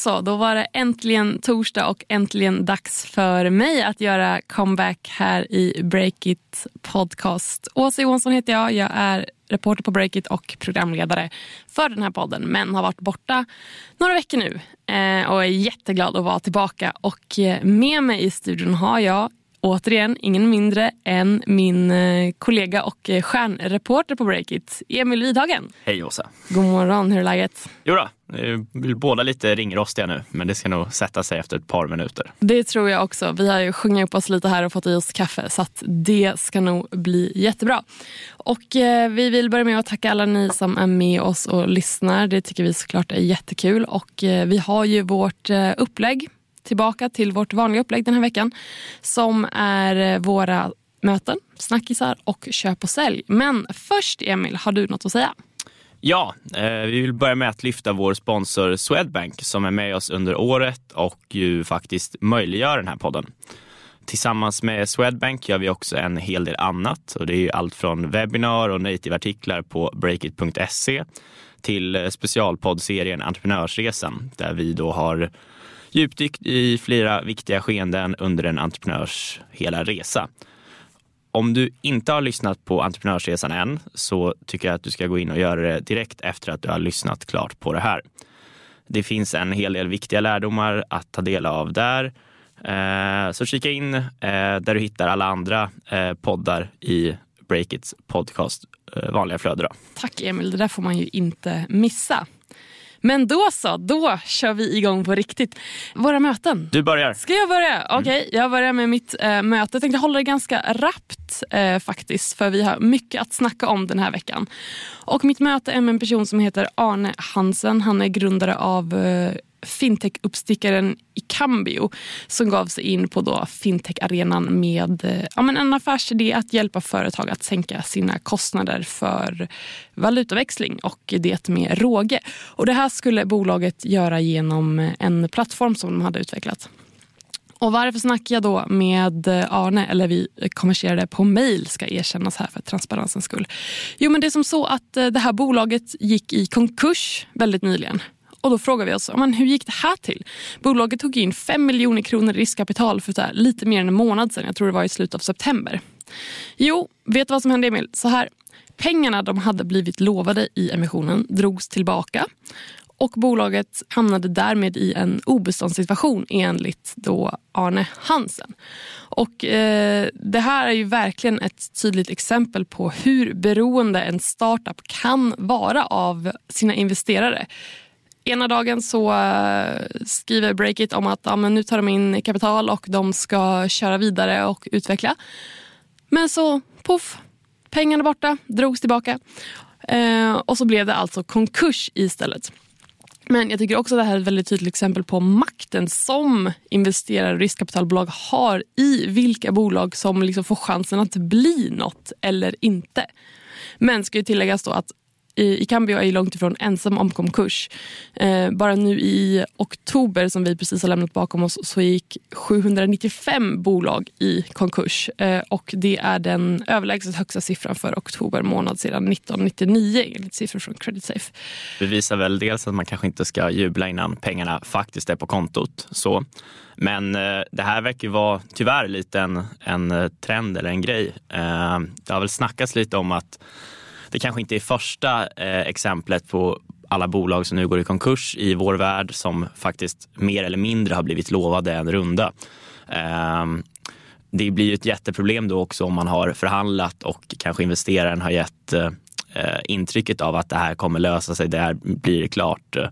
så, då var det äntligen torsdag och äntligen dags för mig att göra comeback här i Breakit podcast. Åsa Johansson heter jag. Jag är reporter på Breakit och programledare för den här podden men har varit borta några veckor nu eh, och är jätteglad att vara tillbaka. Och eh, med mig i studion har jag återigen ingen mindre än min eh, kollega och eh, stjärnreporter på Breakit, Emil Widhagen. Hej Åsa. God morgon, hur är läget? Jo då, båda lite ringrostiga nu, men det ska nog sätta sig efter ett par minuter. Det tror jag också. Vi har ju sjungit upp oss lite här och fått i oss kaffe, så det ska nog bli jättebra. Och eh, vi vill börja med att tacka alla ni som är med oss och lyssnar. Det tycker vi såklart är jättekul. Och eh, vi har ju vårt eh, upplägg tillbaka till vårt vanliga upplägg den här veckan som är eh, våra möten, snackisar och köp och sälj. Men först Emil, har du något att säga? Ja, eh, vi vill börja med att lyfta vår sponsor Swedbank som är med oss under året och ju faktiskt möjliggör den här podden. Tillsammans med Swedbank gör vi också en hel del annat och det är allt från webbinar och native-artiklar på breakit.se till eh, specialpoddserien Entreprenörsresan där vi då har djupdykt i flera viktiga skeenden under en entreprenörs hela resa. Om du inte har lyssnat på Entreprenörsresan än så tycker jag att du ska gå in och göra det direkt efter att du har lyssnat klart på det här. Det finns en hel del viktiga lärdomar att ta del av där. Eh, så kika in eh, där du hittar alla andra eh, poddar i Breakits podcast vanliga flöde. Då. Tack Emil, det där får man ju inte missa. Men då så, då kör vi igång på riktigt. Våra möten. Du börjar. Ska jag börja? Mm. Okej, okay, jag börjar med mitt eh, möte. Jag tänkte hålla det ganska rappt eh, faktiskt för vi har mycket att snacka om den här veckan. Och mitt möte är med en person som heter Arne Hansen. Han är grundare av eh, fintech-uppstickaren Icambio som gav sig in på då fintech-arenan med eh, ja, men en affärsidé att hjälpa företag att sänka sina kostnader för valutaväxling och det med råge. Och det här skulle bolaget göra genom en plattform som de hade utvecklat. Och varför snackar jag då med Arne, eller vi konverserade på mail ska erkännas här för transparensens skull. Jo men det är som så att eh, det här bolaget gick i konkurs väldigt nyligen. Och då frågar vi oss, men hur gick det här till? Bolaget tog in 5 miljoner kronor i riskkapital för här, lite mer än en månad sedan. Jag tror det var i slutet av september. Jo, vet du vad som hände Emil? Så här, pengarna de hade blivit lovade i emissionen drogs tillbaka och bolaget hamnade därmed i en obeståndssituation enligt då Arne Hansen. Och, eh, det här är ju verkligen ett tydligt exempel på hur beroende en startup kan vara av sina investerare. Ena dagen så eh, skriver Breakit om att ja, men nu tar de in kapital och de ska köra vidare och utveckla. Men så poff, pengarna borta, drogs tillbaka. Eh, och så blev det alltså konkurs istället. Men jag tycker också att det här är ett väldigt tydligt exempel på makten som investerare och riskkapitalbolag har i vilka bolag som liksom får chansen att bli något eller inte. Men ska ju tilläggas då att i, Cambio är ju långt ifrån ensam om konkurs. Eh, bara nu i oktober som vi precis har lämnat bakom oss så gick 795 bolag i konkurs. Eh, och Det är den överlägset högsta siffran för oktober månad sedan 1999 enligt siffror från Credit Safe. Det visar väl dels att man kanske inte ska jubla innan pengarna faktiskt är på kontot. Så. Men eh, det här verkar vara tyvärr lite en, en eh, trend eller en grej. Eh, det har väl snackats lite om att det kanske inte är första eh, exemplet på alla bolag som nu går i konkurs i vår värld som faktiskt mer eller mindre har blivit lovade en runda. Eh, det blir ju ett jätteproblem då också om man har förhandlat och kanske investeraren har gett eh, eh intrycket av att det här kommer lösa sig, det här blir klart eh,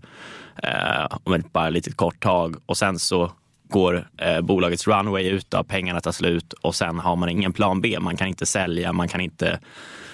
eh om ett bara litet kort tag och sen så går eh, bolagets runway ut, då, pengarna tar slut och sen har man ingen plan B. Man kan inte sälja, man kan inte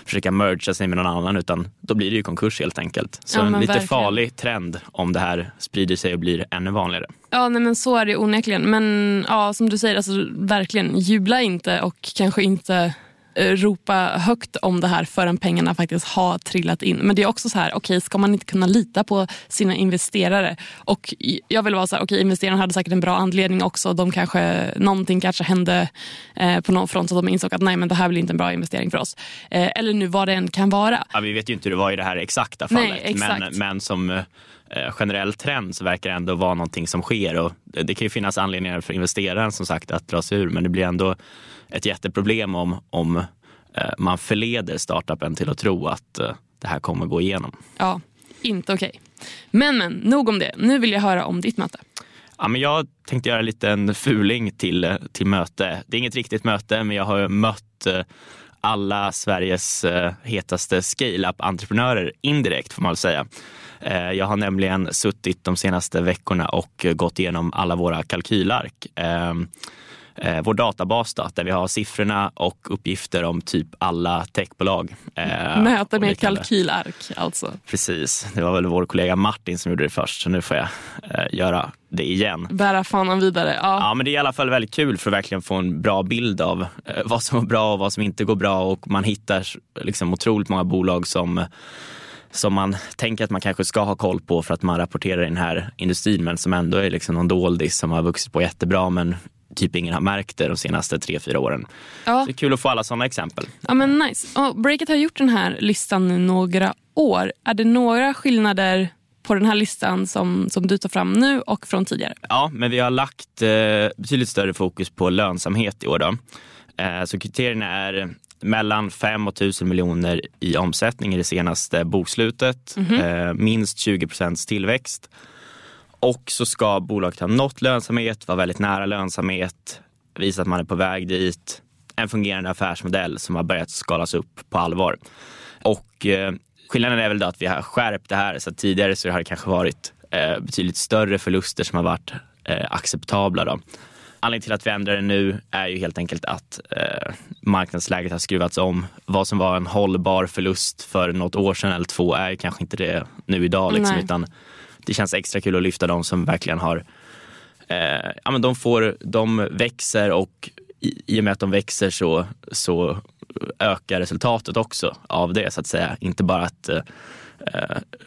försöka mergea sig med någon annan utan då blir det ju konkurs helt enkelt. Så ja, en lite verkligen. farlig trend om det här sprider sig och blir ännu vanligare. Ja nej, men så är det onekligen. Men ja, som du säger, alltså, verkligen jubla inte och kanske inte ropa högt om det här förrän pengarna faktiskt har trillat in. Men det är också så här, okej okay, ska man inte kunna lita på sina investerare? Och jag vill vara så här, okej okay, investerarna hade säkert en bra anledning också. De kanske, någonting kanske hände eh, på någon front så de insåg att nej men det här blir inte en bra investering för oss. Eh, eller nu vad det än kan vara. Ja, vi vet ju inte hur det var i det här exakta fallet. Nej, exakt. Men, men som eh, generell trend så verkar det ändå vara någonting som sker och det kan ju finnas anledningar för investeraren som sagt att dra sig ur men det blir ändå ett jätteproblem om, om eh, man förleder startupen till att tro att eh, det här kommer gå igenom. Ja, inte okej. Okay. Men men, nog om det. Nu vill jag höra om ditt möte. Ja, men jag tänkte göra en liten fuling till, till möte. Det är inget riktigt möte, men jag har mött alla Sveriges hetaste scale-up-entreprenörer indirekt får man väl säga. Eh, jag har nämligen suttit de senaste veckorna och gått igenom alla våra kalkylark. Eh, vår databas då, där vi har siffrorna och uppgifter om typ alla techbolag. Eh, Möte med kalkylark alltså. Precis, det var väl vår kollega Martin som gjorde det först så nu får jag göra det igen. Bära fanan vidare. Ja. ja, men det är i alla fall väldigt kul för att verkligen få en bra bild av vad som går bra och vad som inte går bra och man hittar liksom otroligt många bolag som som man tänker att man kanske ska ha koll på för att man rapporterar i den här industrin men som ändå är liksom någon doldis som har vuxit på jättebra men typ ingen har märkt det de senaste tre, fyra åren. Ja. Så det är kul att få alla sådana exempel. Ja men nice. Och Breakit har gjort den här listan i några år. Är det några skillnader på den här listan som, som du tar fram nu och från tidigare? Ja, men vi har lagt eh, betydligt större fokus på lönsamhet i år. Då. Eh, så kriterierna är mellan 5 och 1000 miljoner i omsättning i det senaste bokslutet. Mm -hmm. eh, minst 20 procents tillväxt. Och så ska bolaget ha nått lönsamhet, vara väldigt nära lönsamhet, visa att man är på väg dit. En fungerande affärsmodell som har börjat skalas upp på allvar. Och eh, skillnaden är väl då att vi har skärpt det här. Så tidigare så har det kanske varit eh, betydligt större förluster som har varit eh, acceptabla. Då. Anledningen till att vi ändrar det nu är ju helt enkelt att eh, marknadsläget har skruvats om. Vad som var en hållbar förlust för något år sedan eller två är kanske inte det nu idag. Liksom, utan det känns extra kul att lyfta de som verkligen har eh, ja, men de, får, de växer och i, i och med att de växer så, så ökar resultatet också av det så att säga. Inte bara att eh,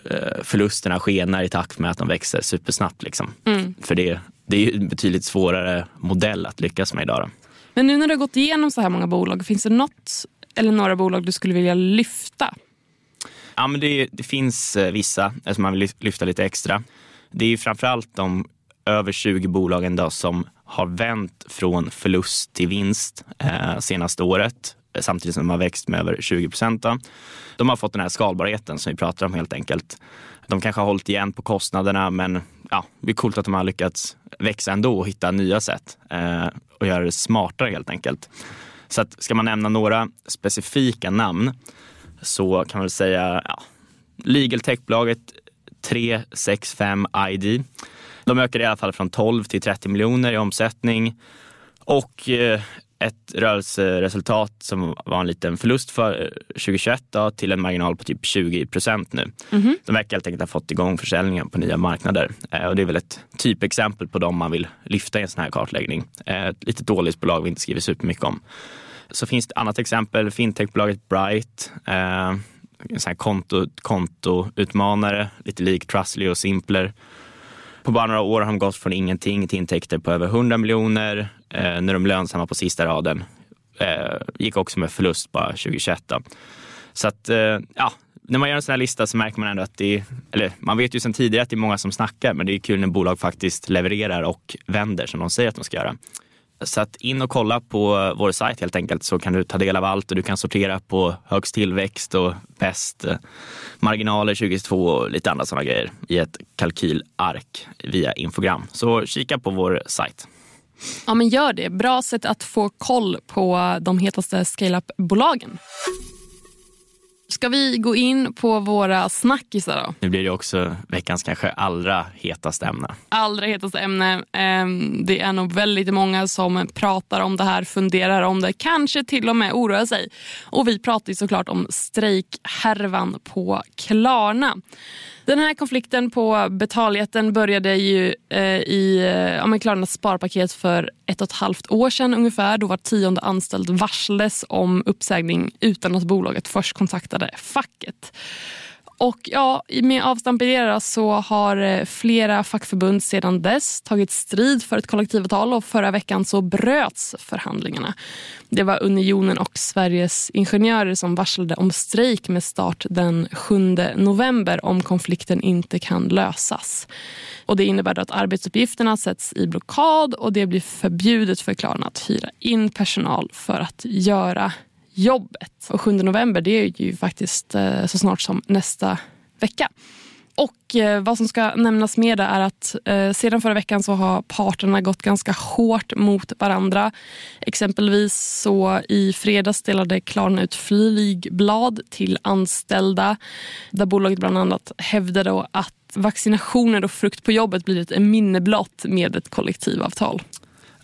eh förlusterna skenar i takt med att de växer supersnabbt. Liksom. Mm. För det, det är ju en betydligt svårare modell att lyckas med idag. Då. Men nu när du har gått igenom så här många bolag, finns det något eller några bolag du skulle vilja lyfta? Ja, men det, det finns eh, vissa eh, som man vill lyfta lite extra. Det är ju framförallt de över 20 bolagen då som har vänt från förlust till vinst eh, senaste året eh, samtidigt som de har växt med över 20 procent. De har fått den här skalbarheten som vi pratar om helt enkelt. De kanske har hållit igen på kostnaderna men ja, det är coolt att de har lyckats växa ändå och hitta nya sätt eh, och göra det smartare helt enkelt. Så att, ska man nämna några specifika namn så kan man säga ja, Legal Tech-bolaget 365 ID. De ökade i alla fall från 12 till 30 miljoner i omsättning och eh, ett rörelseresultat som var en liten förlust för 2021 eh, då, till en marginal på typ 20 procent nu. Mm -hmm. De verkar helt enkelt ha fått igång försäljningen på nya marknader eh, och det är väl ett typexempel på dem man vill lyfta i en sån här kartläggning. Ett litet dåligt bolag vi inte skriver supermycket om. Så finns det annat exempel, fintechbolaget Bright, eh, en sån här konto, kontoutmanare, lite lik Trustly och Simpler. På bara några år har de gått från ingenting till intäkter på över 100 miljoner eh, när de lönsamma på sista raden. Eh, gick också med förlust bara 2021. Då. Så att, eh, ja, när man gör en sån här lista så märker man ändå att det är, eller man vet ju sedan tidigare att det är många som snackar, men det är kul när bolag faktiskt levererar och vänder som de säger att de ska göra. Så att in och kolla på eh, vår sajt helt enkelt så kan du ta del av allt och du kan sortera på högst tillväxt och bäst eh, marginaler 2022 och lite andra sådana grejer i ett kalkylark via infogram. Så kika på vår sajt. Ja, men gör det. Bra sätt att få koll på de hetaste scale-up-bolagen. Ska vi gå in på våra snackisar då? Nu blir det också veckans kanske allra hetaste ämne. Allra hetaste ämne. Ehm, det är nog väldigt många som pratar om det här, funderar om det, kanske till och med oroar sig. Och vi pratar såklart om strejkhärvan på Klarna. Den här konflikten på betaljätten började ju eh, i eh, ja, Klarnas sparpaket för ett och ett halvt år sedan ungefär. Då var tionde anställd varslades om uppsägning utan att bolaget först kontaktade facket. Och ja, med avstamp i det så har eh, flera fackförbund sedan dess tagit strid för ett kollektivavtal och förra veckan så bröts förhandlingarna. Det var Unionen och Sveriges Ingenjörer som varslade om strejk med start den 7 november om konflikten inte kan lösas. Och Det innebär att arbetsuppgifterna sätts i blockad och det blir förbjudet för Klarna att hyra in personal för att göra jobbet. Och 7 november det är ju faktiskt eh, så snart som nästa vecka. Och eh, vad som ska nämnas mer är att eh, sedan förra veckan så har parterna gått ganska hårt mot varandra. Exempelvis så i fredags delade Klarna ut flygblad till anställda där bolaget bland annat hävdade att vaccinationer och frukt på jobbet blir ett minne blott med ett kollektivavtal.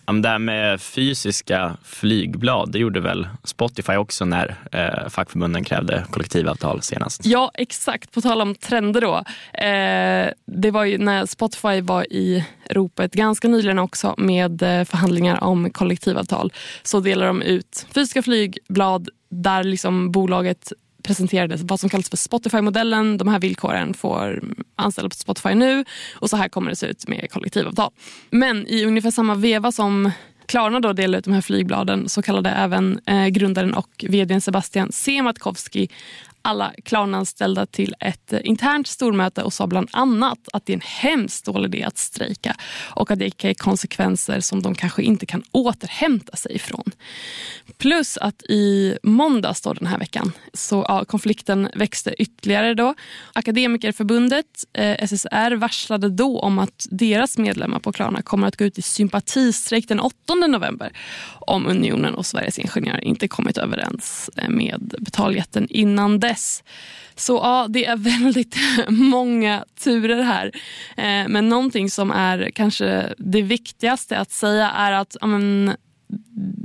Det här med fysiska flygblad, det gjorde väl Spotify också när eh, fackförbunden krävde kollektivavtal senast? Ja, exakt. På tal om trender då. Eh, det var ju när Spotify var i ropet ganska nyligen också med eh, förhandlingar om kollektivavtal så delade de ut fysiska flygblad där liksom bolaget presenterades vad som kallas för Spotify-modellen. De här villkoren får anställda på Spotify nu och så här kommer det se ut med kollektivavtal. Men i ungefär samma veva som Klarna då delade ut de här flygbladen så kallade även eh, grundaren och vdn Sebastian Sematkowski alla Klarna-anställda till ett eh, internt stormöte och sa bland annat att det är en hemskt dålig idé att strejka och att det kan ge konsekvenser som de kanske inte kan återhämta sig ifrån. Plus att i måndags då den här veckan så ja, konflikten växte ytterligare. Då. Akademikerförbundet eh, SSR varslade då om att deras medlemmar på Klarna kommer att gå ut i sympatistrejk den 8 november om Unionen och Sveriges Ingenjörer inte kommit överens eh, med betaljätten innan dess dess. Så ja, det är väldigt många turer här. Eh, men någonting som är kanske det viktigaste att säga är att amen,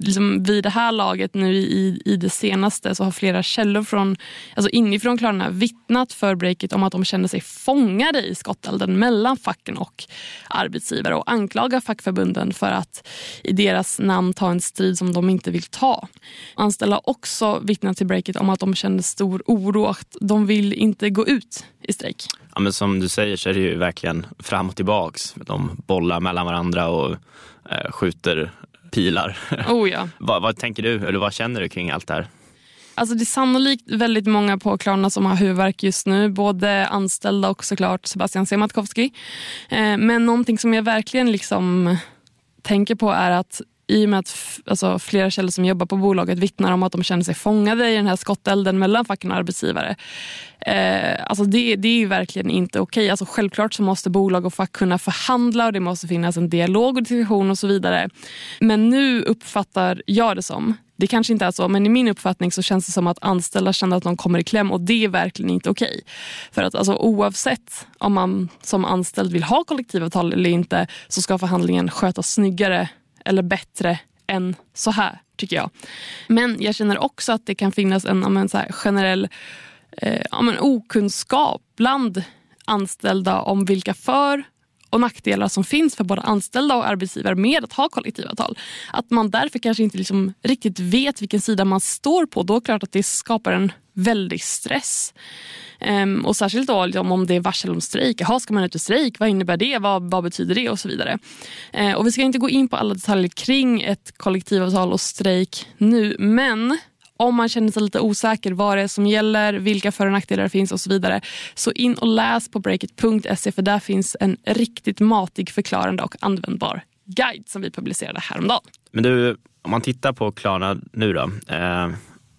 liksom vid det här laget nu i, i det senaste så har flera källor från, alltså inifrån Klarna vittnat för breaket om att de känner sig fångade i skottelden mellan facken och arbetsgivare och anklagar fackförbunden för att i deras namn ta en strid som de inte vill ta. Anställda har också vittnat till breaket om att de känner stor oro och att de vill inte gå ut i strejk. Ja, men som du säger så är det ju verkligen fram och tillbaks. De bollar mellan varandra och eh, skjuter pilar. Oh ja. vad, vad, tänker du, eller vad känner du kring allt det här? Alltså det är sannolikt väldigt många på Klarna som har huvudvärk just nu. Både anställda och såklart Sebastian Sematkowski. Eh, men någonting som jag verkligen liksom tänker på är att i och med att alltså, flera källor som jobbar på bolaget vittnar om att de känner sig fångade i den här skottelden mellan facken och arbetsgivare. Eh, alltså det, det är verkligen inte okej. Okay. Alltså självklart så måste bolag och fack kunna förhandla och det måste finnas en dialog och diskussion och så vidare. Men nu uppfattar jag det som det kanske inte är så, men i min uppfattning så känns det som att anställda känner att de kommer i kläm och det är verkligen inte okej. Okay. För att alltså, oavsett om man som anställd vill ha kollektivavtal eller inte så ska förhandlingen skötas snyggare eller bättre än så här, tycker jag. Men jag känner också att det kan finnas en men, så här, generell eh, men, okunskap bland anställda om vilka för och nackdelar som finns för både anställda och arbetsgivare med att ha kollektivavtal. Att man därför kanske inte liksom riktigt vet vilken sida man står på. Då är det klart att det skapar en väldig stress. Ehm, och Särskilt då, liksom, om det är varsel om strejk. Jaha, ska man ut i strejk? Vad innebär det? Vad, vad betyder det? Och så vidare. Ehm, och Vi ska inte gå in på alla detaljer kring ett kollektivavtal och strejk nu. Men om man känner sig lite osäker vad det är som gäller, vilka för och nackdelar det finns och så vidare. Så in och läs på breakit.se för där finns en riktigt matig, förklarande och användbar guide som vi publicerade häromdagen. Men du, om man tittar på Klarna nu då. Eh,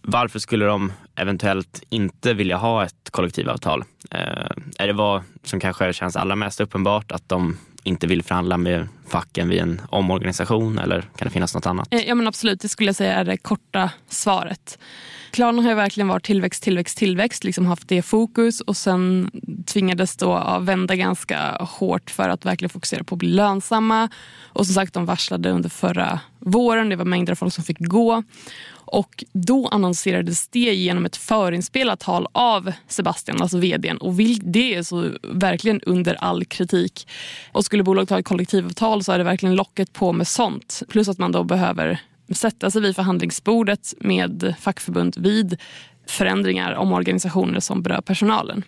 varför skulle de eventuellt inte vilja ha ett kollektivavtal? Eh, är det vad som kanske känns allra mest uppenbart att de inte vill förhandla med facken vid en omorganisation eller kan det finnas något annat? Eh, ja men absolut, det skulle jag säga är det korta svaret. Klarna har ju verkligen varit tillväxt, tillväxt, tillväxt, liksom haft det fokus och sen tvingades då vända ganska hårt för att verkligen fokusera på att bli lönsamma. Och som sagt, de varslade under förra våren, det var mängder av folk som fick gå. Och då annonserades det genom ett förinspelat tal av Sebastian, alltså vdn. Och det är så verkligen under all kritik. Och skulle bolaget ha ett kollektivavtal så är det verkligen locket på med sånt. Plus att man då behöver sätta sig vid förhandlingsbordet med fackförbund vid förändringar om organisationer som berör personalen.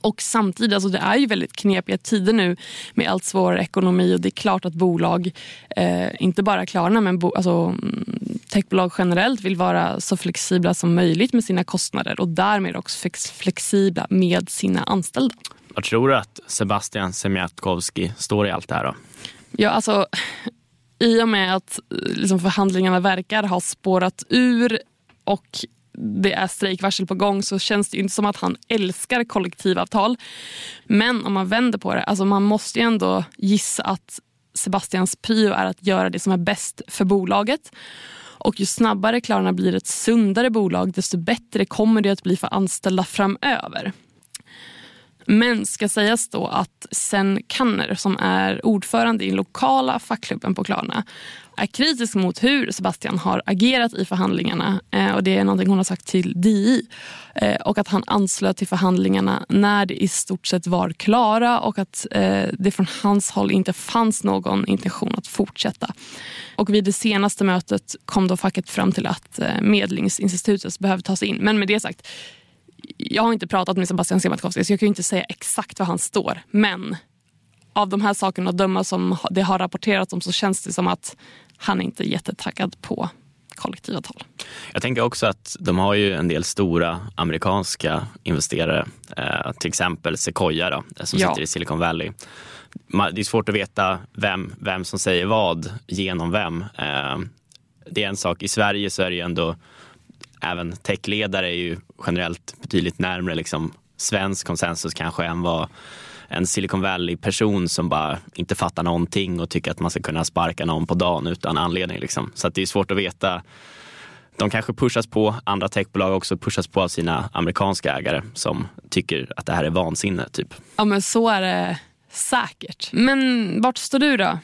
Och samtidigt, alltså det är ju väldigt knepiga tider nu med allt svårare ekonomi och det är klart att bolag, eh, inte bara Klarna men bo, alltså, mm, techbolag generellt vill vara så flexibla som möjligt med sina kostnader och därmed också flexibla med sina anställda. Vad tror du att Sebastian Semjatkovski står i allt det här då? Ja, alltså i och med att liksom, förhandlingarna verkar ha spårat ur och det är strejkvarsel på gång så känns det inte som att han älskar kollektivavtal. Men om man vänder på det, alltså man måste ju ändå gissa att Sebastians prio är att göra det som är bäst för bolaget. Och ju snabbare Klarna blir ett sundare bolag desto bättre kommer det att bli för anställda framöver. Men ska sägas då att Sen Kanner som är ordförande i lokala fackklubben på Klarna är kritisk mot hur Sebastian har agerat i förhandlingarna. Eh, och Det är någonting hon har sagt till DI. Eh, och att han anslöt till förhandlingarna när det i stort sett var klara och att eh, det från hans håll inte fanns någon intention att fortsätta. Och vid det senaste mötet kom då facket fram till att eh, Medlingsinstitutet behöver tas in. Men med det sagt, jag har inte pratat med Sebastian Siemiatkowski så jag kan inte säga exakt var han står. Men av de här sakerna att döma som det har rapporterats om så känns det som att han är inte jättetaggad på kollektivavtal. Jag tänker också att de har ju en del stora amerikanska investerare, eh, till exempel Sequoia då, som ja. sitter i Silicon Valley. Det är svårt att veta vem, vem som säger vad genom vem. Eh, det är en sak, i Sverige så är det ju ändå även techledare är ju generellt betydligt närmare liksom svensk konsensus kanske än vad en Silicon Valley-person som bara inte fattar någonting och tycker att man ska kunna sparka någon på dagen utan anledning. Liksom. Så det är svårt att veta. De kanske pushas på, andra techbolag också pushas på av sina amerikanska ägare som tycker att det här är vansinne. Typ. Ja men så är det säkert. Men vart står du då?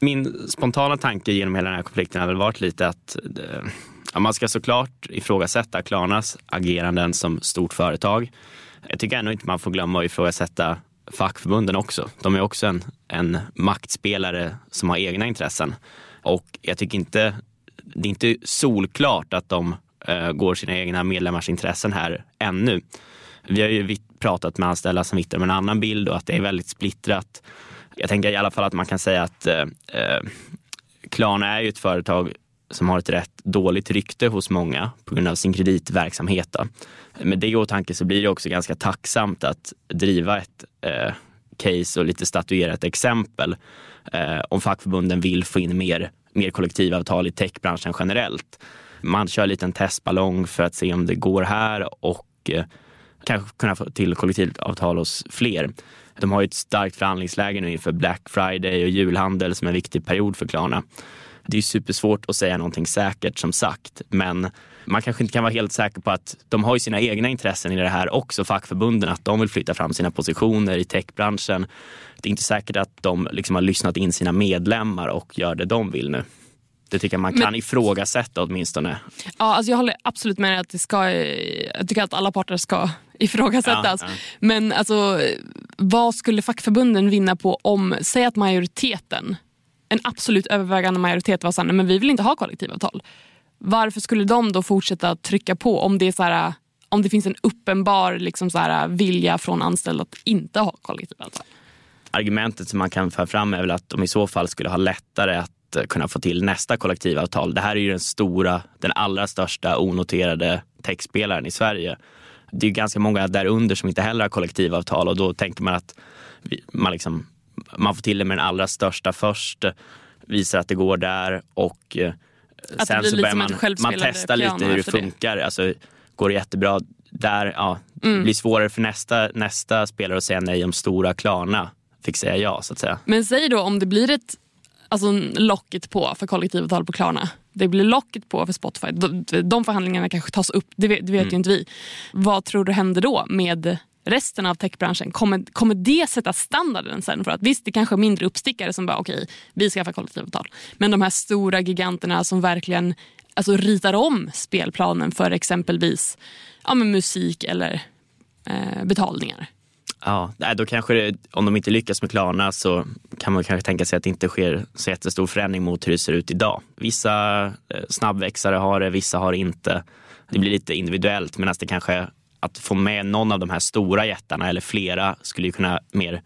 Min spontana tanke genom hela den här konflikten har väl varit lite att eh, Ja, man ska såklart ifrågasätta Klarnas ageranden som stort företag. Jag tycker ändå inte man får glömma att ifrågasätta fackförbunden också. De är också en, en maktspelare som har egna intressen. Och jag tycker inte, det är inte solklart att de eh, går sina egna medlemmars intressen här ännu. Vi har ju pratat med anställda som vittnar om en annan bild och att det är väldigt splittrat. Jag tänker i alla fall att man kan säga att eh, eh Klarna är ju ett företag som har ett rätt dåligt rykte hos många på grund av sin kreditverksamhet. Då. Med det i åtanke så blir det också ganska tacksamt att driva ett eh, case och lite statuera ett exempel eh, om fackförbunden vill få in mer, mer kollektivavtal i techbranschen generellt. Man kör en liten testballong för att se om det går här och eh, kanske kunna få till kollektivavtal hos fler. De har ju ett starkt förhandlingsläge nu inför Black Friday och julhandel som är en viktig period för Klarna. Det är supersvårt att säga någonting säkert som sagt, men man kanske inte kan vara helt säker på att de har ju sina egna intressen i det här också, fackförbunden, att de vill flytta fram sina positioner i techbranschen. Det är inte säkert att de liksom har lyssnat in sina medlemmar och gör det de vill nu. Det tycker jag man kan Men, ifrågasätta åtminstone. Ja, alltså jag håller absolut med dig att det ska, jag tycker att alla parter ska ifrågasättas. Ja, ja. Men alltså, vad skulle fackförbunden vinna på om, säg att majoriteten en absolut övervägande majoritet var såhär, men vi vill inte ha kollektivavtal. Varför skulle de då fortsätta trycka på om det, är så här, om det finns en uppenbar liksom så här, vilja från anställda att inte ha kollektivavtal? Argumentet som man kan föra fram är väl att de i så fall skulle ha lättare att eh, kunna få till nästa kollektivavtal. Det här är ju den stora, den allra största onoterade techspelaren i Sverige. Det är ganska många därunder som inte heller har kollektivavtal och då tänker man att man liksom man får till det med den allra största först, visar att det går där och eh, att sen så börjar man, man testa lite hur det funkar. Det. Alltså, går det jättebra där, ja, mm. det blir svårare för nästa, nästa spelare att säga nej om stora Klarna fick säga ja så att säga. Men säg då om det blir ett alltså, locket på för kollektivavtal på Klarna. Det blir locket på för Spotify. De, de förhandlingarna kanske tas upp, det vet, det vet mm. ju inte vi. Vad tror du händer då med resten av techbranschen, kommer, kommer det sätta standarden sen? för att Visst, det kanske är mindre uppstickare som bara okej, okay, vi skaffar kollektivavtal. Men de här stora giganterna som verkligen alltså, ritar om spelplanen för exempelvis ja, men musik eller eh, betalningar. Ja, då kanske det, om de inte lyckas med Klarna så kan man kanske tänka sig att det inte sker så jättestor förändring mot hur det ser ut idag. Vissa eh, snabbväxare har det, vissa har det inte. Det blir lite individuellt medan det kanske att få med någon av de här stora jättarna eller flera skulle ju kunna mer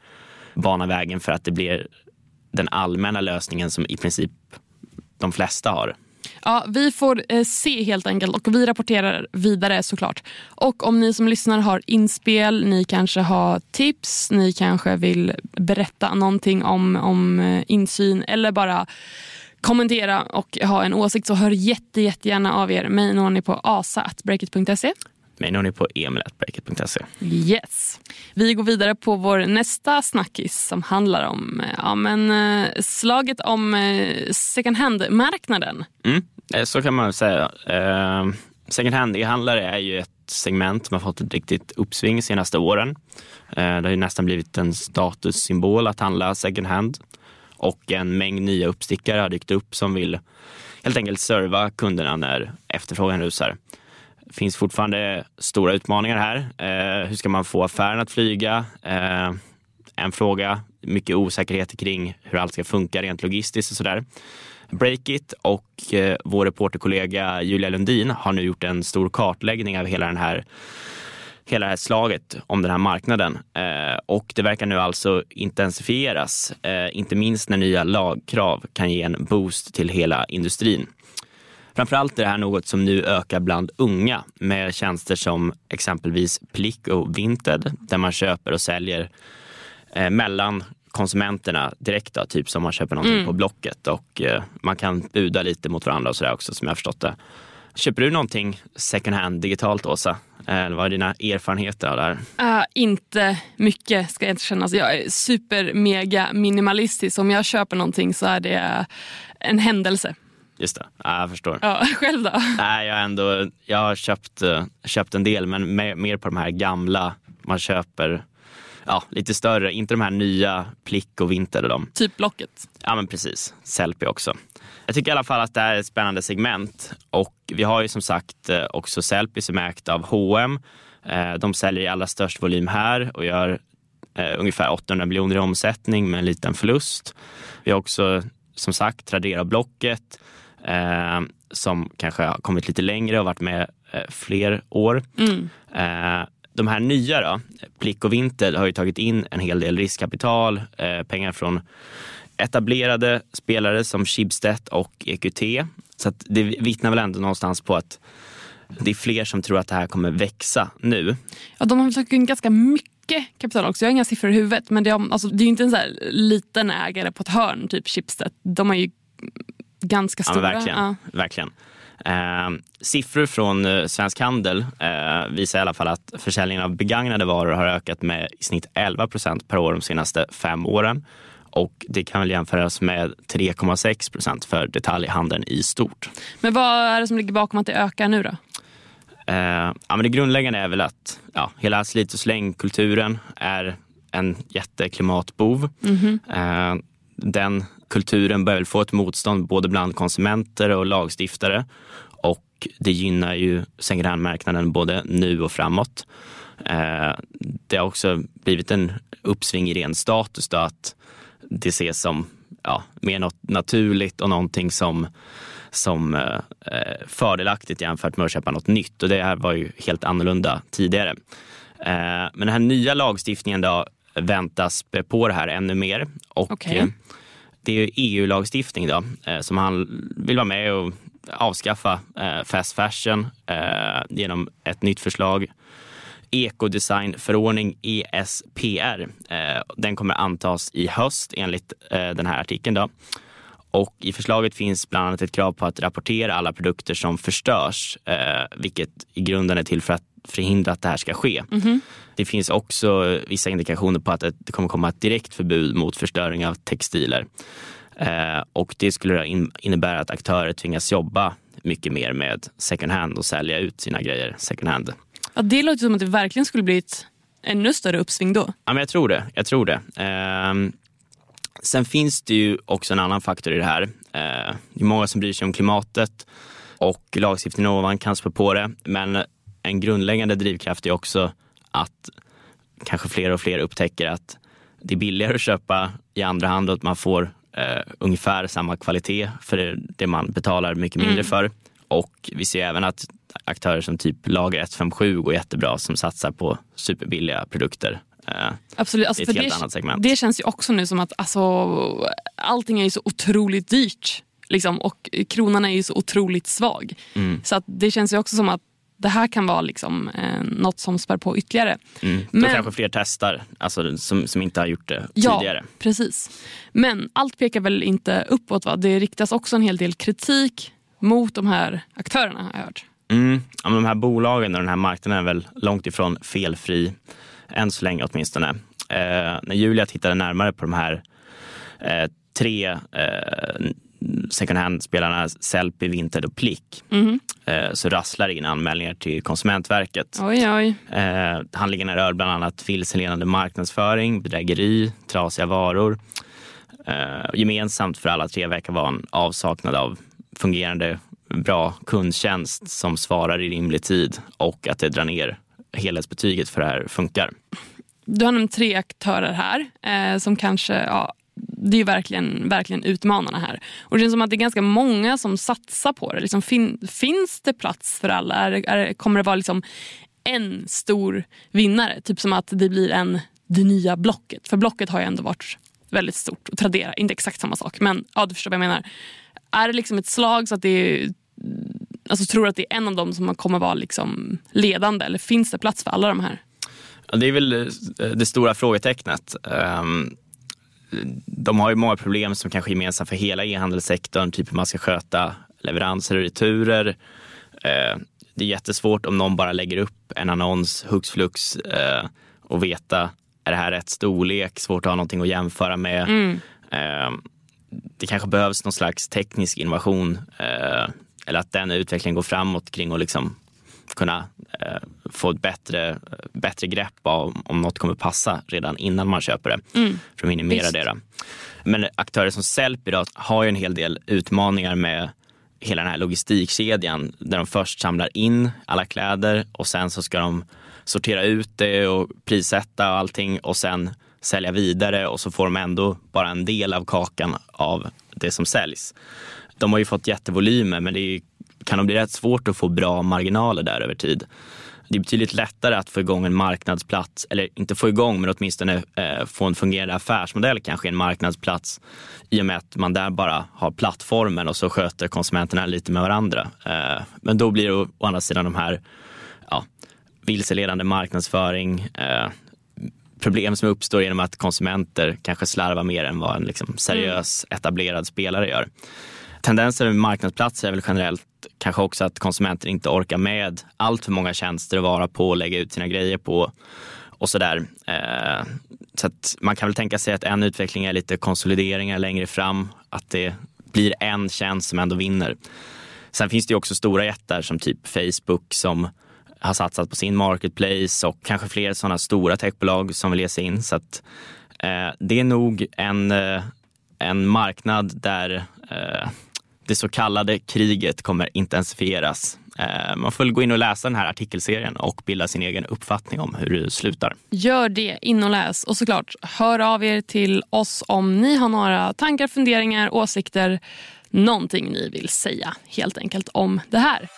bana vägen för att det blir den allmänna lösningen som i princip de flesta har. Ja, vi får eh, se helt enkelt och vi rapporterar vidare såklart. Och om ni som lyssnar har inspel, ni kanske har tips, ni kanske vill berätta någonting om, om eh, insyn eller bara kommentera och ha en åsikt så hör jätte, jättegärna av er. Mig når ni på asa.breakit.se. Mig når ni på emil.breakit.se. Yes. Vi går vidare på vår nästa snackis som handlar om ja, men, eh, slaget om eh, second hand-marknaden. Mm, eh, så kan man säga. second hand-handlare är ju ett segment som har fått ett riktigt uppsving de senaste åren. det har ju nästan blivit en statussymbol att handla second hand och en mängd nya uppstickare har dykt upp som vill helt enkelt serva kunderna när efterfrågan rusar. Det finns fortfarande stora utmaningar här. Eh, hur ska man få affären att flyga? Eh, en fråga, mycket osäkerhet kring hur allt ska funka rent logistiskt och sådär. Breakit och eh, vår reporterkollega Julia Lundin har nu gjort en stor kartläggning av hela den här hela det här slaget om den här marknaden. Eh, och det verkar nu alltså intensifieras, eh, inte minst när nya lagkrav kan ge en boost till hela industrin. Framförallt är det här något som nu ökar bland unga med tjänster som exempelvis Plick och Vinted där man köper och säljer eh, mellan konsumenterna direkt, då, typ som man köper någonting mm. på Blocket och eh, man kan buda lite mot varandra och sådär också som jag har förstått det. Köper du någonting second hand digitalt Åsa? Eh, vad är dina erfarenheter av det här? Uh, inte mycket ska jag inte känna. Jag är super mega minimalistisk. Om jag köper någonting så är det en händelse. Just det, ja, jag förstår. Ja, själv då? Nej, jag, ändå, jag har köpt, eh, köpt en del men mer på de här gamla. Man köper ja, lite större, inte de här nya Plick och Vinter. De. Typ Blocket? Ja men precis, Sellpy också. Jag tycker i alla fall att det här är ett spännande segment och vi har ju som sagt eh, också Sellpy som är ägt av H&M. De säljer i allra störst volym här och gör ungefär 800 miljoner i omsättning med en liten förlust. Vi har också som sagt Tradera Blocket eh, som kanske har kommit lite längre och varit med eh, fler år. Mm. Eh, de här nya då, Plick och Vinter har ju tagit in en hel del riskkapital, eh, pengar från etablerade spelare som Schibsted och EQT. Så det vittnar väl ändå någonstans på att det är fler som tror att det här kommer växa nu. Ja, de har tagit in ganska mycket kapital också. Jag har inga siffror i huvudet men det, är, alltså, det är inte en så liten ägare på ett hörn, typ Schibsted. De har ju ganska stora. Ja, verkligen. Ja. verkligen. Eh, siffror från eh, Svensk Handel eh, visar i alla fall att försäljningen av begagnade varor har ökat med i snitt 11 procent per år de senaste fem åren. Och det kan väl jämföras med 3,6 procent för detaljhandeln i stort. Men vad är det som ligger bakom att det ökar nu då? Eh, ja, men det grundläggande är väl att ja, hela slit och slängkulturen är en jätteklimatbov. Mm -hmm den kulturen börjar få ett motstånd både bland konsumenter och lagstiftare och det gynnar ju second både nu och framåt. Eh, det har också blivit en uppsving i ren status då att det ses som ja, mer något naturligt och någonting som, som eh, fördelaktigt jämfört med att köpa något nytt och det här var ju helt annorlunda tidigare. Eh, men den här nya lagstiftningen då väntas på det här ännu mer och okay det är EU-lagstiftning då, eh, som han vill vara med och avskaffa eh, fast fashion eh, genom ett nytt förslag. Ekodesignförordning ESPR. Den kommer antas i höst enligt den här artikeln. Då. Och I förslaget finns bland annat ett krav på att rapportera alla produkter som förstörs, vilket i grunden är till för att förhindra att det här ska ske. Mm -hmm. Det finns också vissa indikationer på att det kommer komma ett direkt förbud mot förstöring av textiler. Eh, och det skulle innebära att aktörer tvingas jobba mycket mer med second hand och sälja ut sina grejer second hand. Ja, det låter som att det verkligen skulle bli ett ännu större uppsving då. Ja, men jag tror det. Jag tror det. Eh, sen finns det ju också en annan faktor i det här. Eh, det är många som bryr sig om klimatet och lagstiftningen ovan kan spä på det. Men en grundläggande drivkraft är också att kanske fler och fler upptäcker att det är billigare att köpa i andra hand och att man får eh, ungefär samma kvalitet för det man betalar mycket mindre mm. för. Och vi ser även att aktörer som typ Lager 157 går jättebra som satsar på superbilliga produkter. Eh, Absolut. Alltså, det är ett helt det, annat segment. Det känns ju också nu som att alltså, allting är ju så otroligt dyrt. Liksom, och kronan är ju så otroligt svag. Mm. Så att det känns ju också som att det här kan vara liksom, eh, något som spär på ytterligare. Mm. Då Men, kanske fler testar alltså, som, som inte har gjort det ja, tidigare. Precis. Men allt pekar väl inte uppåt? Va? Det riktas också en hel del kritik mot de här aktörerna har jag hört. Mm. Ja, de här bolagen och den här marknaden är väl långt ifrån felfri, än så länge åtminstone. Eh, när Julia tittade närmare på de här eh, tre eh, second hand-spelarna Sellpy, Vinted och Plick mm. så rasslar in anmälningar till Konsumentverket. Oj, oj. Eh, handlingarna rör bland annat vilseledande marknadsföring, bedrägeri, trasiga varor. Eh, gemensamt för alla tre verkar vara en avsaknad av fungerande bra kundtjänst som svarar i rimlig tid och att det drar ner helhetsbetyget för det här funkar. Du har nämnt tre aktörer här eh, som kanske ja, det är ju verkligen, verkligen utmanarna här. Och det känns som att det är ganska många som satsar på det. Liksom, fin, finns det plats för alla? Är, är, kommer det vara liksom en stor vinnare? Typ som att det blir en det nya Blocket. För Blocket har ju ändå varit väldigt stort. Och Tradera, inte exakt samma sak. Men ja, du förstår vad jag menar. Är det liksom ett slag så att det är Alltså, tror du att det är en av dem som kommer vara liksom ledande eller finns det plats för alla de här? Det är väl eh, det stora frågetecknet. Ehm, de har ju många problem som kanske är gemensamma för hela e-handelssektorn, typ hur man ska sköta leveranser och returer. Eh, det är jättesvårt om någon bara lägger upp en annons hux flux eh, och veta är det här rätt storlek, svårt att ha någonting att jämföra med. Mm. Eh, det kanske behövs någon slags teknisk innovation eller att den utvecklingen går framåt kring att liksom kunna eh, få ett bättre, bättre grepp om, om något kommer passa redan innan man köper det. Mm. För att minimera Visst. det. Då. Men aktörer som Sellpy har ju en hel del utmaningar med hela den här logistikkedjan där de först samlar in alla kläder och sen så ska de sortera ut det och prissätta och allting och sen sälja vidare och så får de ändå bara en del av kakan av det som säljs. De har ju fått jättevolymer men det är kan det bli rätt svårt att få bra marginaler där över tid. Det är betydligt lättare att få igång en marknadsplats, eller inte få igång men åtminstone eh, få en fungerande affärsmodell kanske en marknadsplats i och med att man där bara har plattformen och så sköter konsumenterna lite med varandra. Eh, men då blir det å, å andra sidan de här ja, vilseledande marknadsföring, eh, problem som uppstår genom att konsumenter kanske slarvar mer än vad en liksom, seriös etablerad spelare gör. Tendenser med marknadsplatser är väl generellt kanske också att konsumenter inte orkar med allt för många tjänster att vara på och lägga ut sina grejer på och sådär. Eh, så att man kan väl tänka sig att en utveckling är lite konsolideringar längre fram, att det blir en tjänst som ändå vinner. Sen finns det ju också stora jättar som typ Facebook som har satsat på sin marketplace och kanske fler sådana stora techbolag som vill ge sig in. Så att, eh, det är nog en, eh, en marknad där eh, det så kallade kriget kommer intensifieras. Eh, man får gå in och läsa den här artikelserien och bilda sin egen uppfattning om hur det slutar. Gör det, in och läs. Och såklart, hör av er till oss om ni har några tankar, funderingar, åsikter, någonting ni vill säga helt enkelt om det här.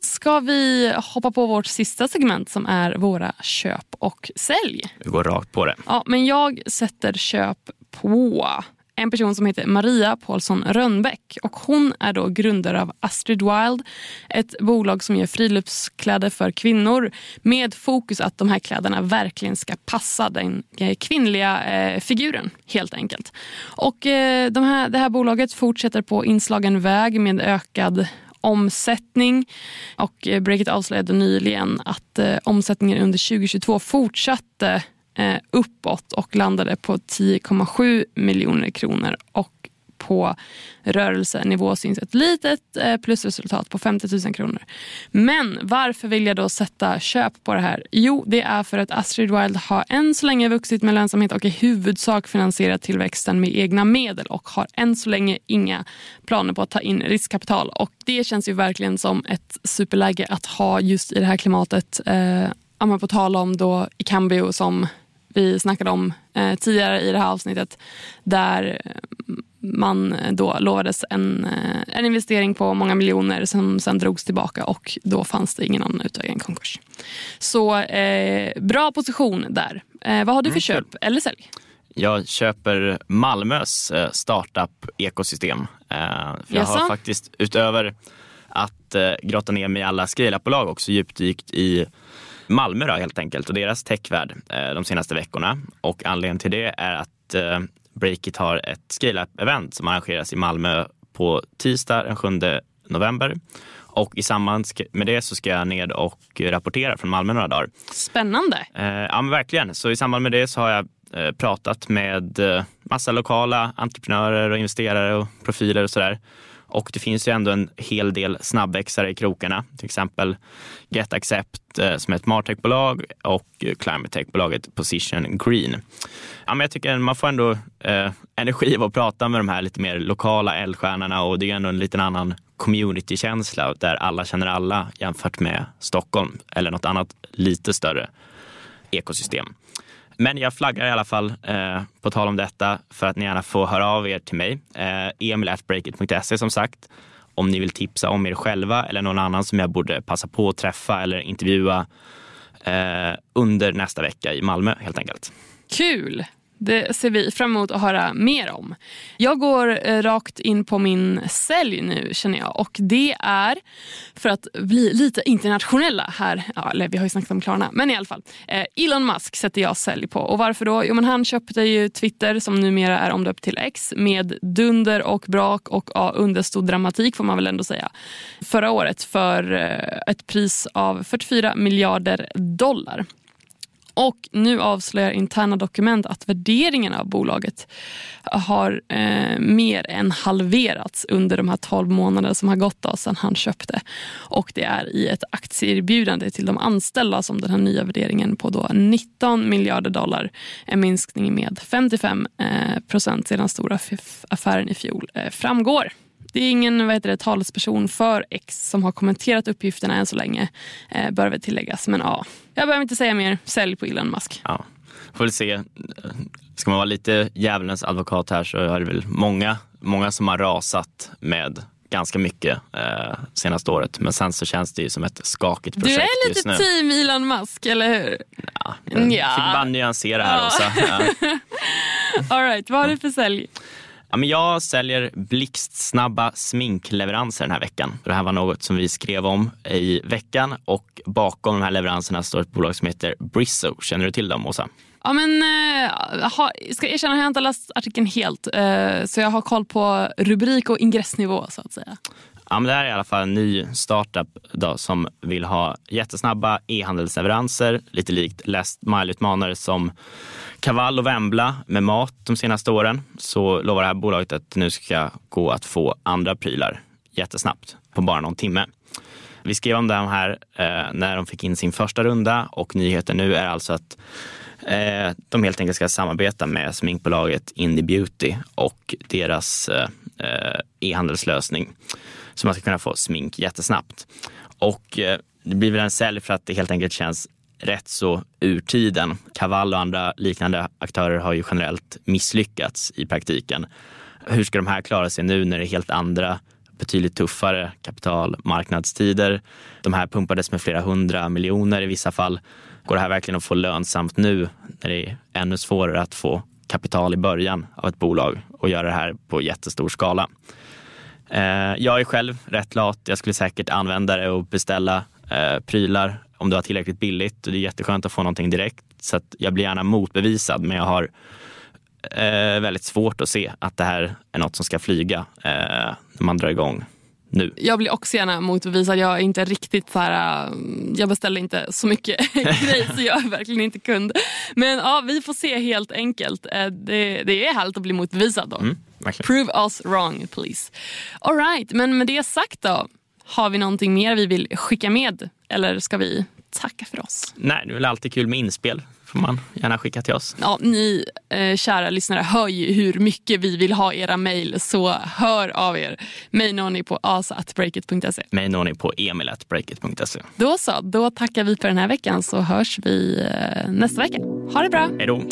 Ska vi hoppa på vårt sista segment som är våra köp och sälj? Vi går rakt på det. Ja, men jag sätter köp på en person som heter Maria Paulsson Rönnbäck. Och hon är då grundare av Astrid Wild, ett bolag som gör friluftskläder för kvinnor med fokus att de här kläderna verkligen ska passa den eh, kvinnliga eh, figuren helt enkelt. Och eh, de här, det här bolaget fortsätter på inslagen väg med ökad omsättning. Och eh, Breakit avslöjade nyligen att eh, omsättningen under 2022 fortsatte eh, uppåt och landade på 10,7 miljoner kronor. Och på rörelsenivå syns ett litet eh, plusresultat på 50 000 kronor. Men varför vill jag då sätta köp på det här? Jo, det är för att Astrid Wild har än så länge vuxit med lönsamhet och i huvudsak finansierat tillväxten med egna medel och har än så länge inga planer på att ta in riskkapital. Och Det känns ju verkligen som ett superläge att ha just i det här klimatet. Eh, på tal om då Icambio som vi snackade om eh, tidigare i det här avsnittet där man då lovades en, eh, en investering på många miljoner som sen drogs tillbaka och då fanns det ingen annan utväg än konkurs. Så eh, bra position där. Eh, vad har du för mm, köp eller sälj? Jag köper Malmös eh, startup-ekosystem. Jag har faktiskt utöver att grotta ner mig i alla scale också djupdykt i Malmö då, helt enkelt och deras techvärld de senaste veckorna. Och anledningen till det är att Breakit har ett scale-up-event som arrangeras i Malmö på tisdag den 7 november. Och i samband med det så ska jag ned och rapportera från Malmö några dagar. Spännande! Eh, ja, men verkligen. Så i samband med det så har jag eh, pratat med eh, massa lokala entreprenörer och investerare och profiler och sådär. Och det finns ju ändå en hel del snabbväxare i krokarna. Till exempel GetAccept Accept eh, som är ett martech-bolag och Climate Tech-bolaget Position Green. Ja, men jag tycker man får ändå eh, energi av att prata med de här lite mer lokala eldstjärnorna och det är ändå en liten annan communitykänsla där alla känner alla jämfört med Stockholm eller något annat lite större ekosystem. Men jag flaggar i alla fall eh, på tal om detta för att ni gärna får höra av er till mig. Eh, Emil.breakit.se som sagt. Om ni vill tipsa om er själva eller någon annan som jag borde passa på att träffa eller intervjua eh, under nästa vecka i Malmö helt enkelt. Kul! Det ser vi fram emot att höra mer om. Jag går eh, rakt in på min sälj nu känner jag och det är för att bli lite internationella här. Ja, eller vi har ju snackat om Klarna, men i alla fall. Eh, Elon Musk sätter jag sälj på och varför då? Jo men han köpte ju Twitter som numera är omdöpt till X med dunder och brak och ja, understod dramatik får man väl ändå säga. Förra året för eh, ett pris av 44 miljarder dollar. Och nu avslöjar interna dokument att värderingen av bolaget har eh, mer än halverats under de här 12 månaderna som har gått då, sedan han köpte. Och det är i ett aktieerbjudande till de anställda som den här nya värderingen på då 19 miljarder dollar. En minskning med 55 eh, procent sedan stora affären i fjol eh, framgår. Det är ingen vad heter det, talesperson för X som har kommenterat uppgifterna än så länge, eh, bör väl tilläggas. Men ja, jag behöver inte säga mer. Sälj på Elon Musk. Ja, får väl se. Ska man vara lite djävulens advokat här så är det väl många, många som har rasat med ganska mycket eh, senaste året. Men sen så känns det ju som ett skakigt projekt Du är lite team Elon Musk, eller hur? Ja, jag ja. fick bara nyansera här ja. Åsa. Ja. All right, vad har du för sälj? Ja, men jag säljer blixtsnabba sminkleveranser den här veckan. Det här var något som vi skrev om i veckan och bakom de här leveranserna står ett bolag som heter Brisso. Känner du till dem, Åsa? Ja, men, äh, ha, ska erkänna, jag har inte läst artikeln helt. Äh, så jag har koll på rubrik och ingressnivå så att säga. Ja, men det här är i alla fall en ny startup då, som vill ha jättesnabba e-handelsleveranser, lite likt Last Mile-utmanare som Kaval och Vembla med mat de senaste åren. Så lovar det här bolaget att det nu ska gå att få andra prylar jättesnabbt på bara någon timme. Vi skrev om det här eh, när de fick in sin första runda och nyheten nu är alltså att eh, de helt enkelt ska samarbeta med sminkbolaget Indie Beauty och deras eh, eh e-handelslösning så man ska kunna få smink jättesnabbt. Och eh, det blir väl en sälj för att det helt enkelt känns rätt så ur tiden. Kaval och andra liknande aktörer har ju generellt misslyckats i praktiken. Hur ska de här klara sig nu när det är helt andra betydligt tuffare kapitalmarknadstider. De här pumpades med flera hundra miljoner i vissa fall. Går det här verkligen att få lönsamt nu när det är ännu svårare att få kapital i början av ett bolag och göra det här på jättestor skala? Eh, jag är själv rätt lat. Jag skulle säkert använda det och beställa eh, prylar om det var tillräckligt billigt. Och det är jätteskönt att få någonting direkt. Så jag blir gärna motbevisad, men jag har eh, väldigt svårt att se att det här är något som ska flyga när man drar igång nu. Jag blir också gärna motbevisad. Jag är inte riktigt så här, jag beställer inte så mycket grejer så jag är verkligen inte kund. Men ja, vi får se helt enkelt. Det, det är härligt att bli motbevisad då. Mm. Verkligen. Prove us wrong please. All right, men med det sagt då. Har vi någonting mer vi vill skicka med? Eller ska vi tacka för oss? Nej, det är väl alltid kul med inspel. får man gärna skicka till oss. Ja, ni eh, kära lyssnare hör ju hur mycket vi vill ha era mejl. Så hör av er. Mig når ni på asa.breakit.se. Mig når ni på emil.breakit.se. Då så, då tackar vi för den här veckan så hörs vi eh, nästa vecka. Ha det bra. Hej då.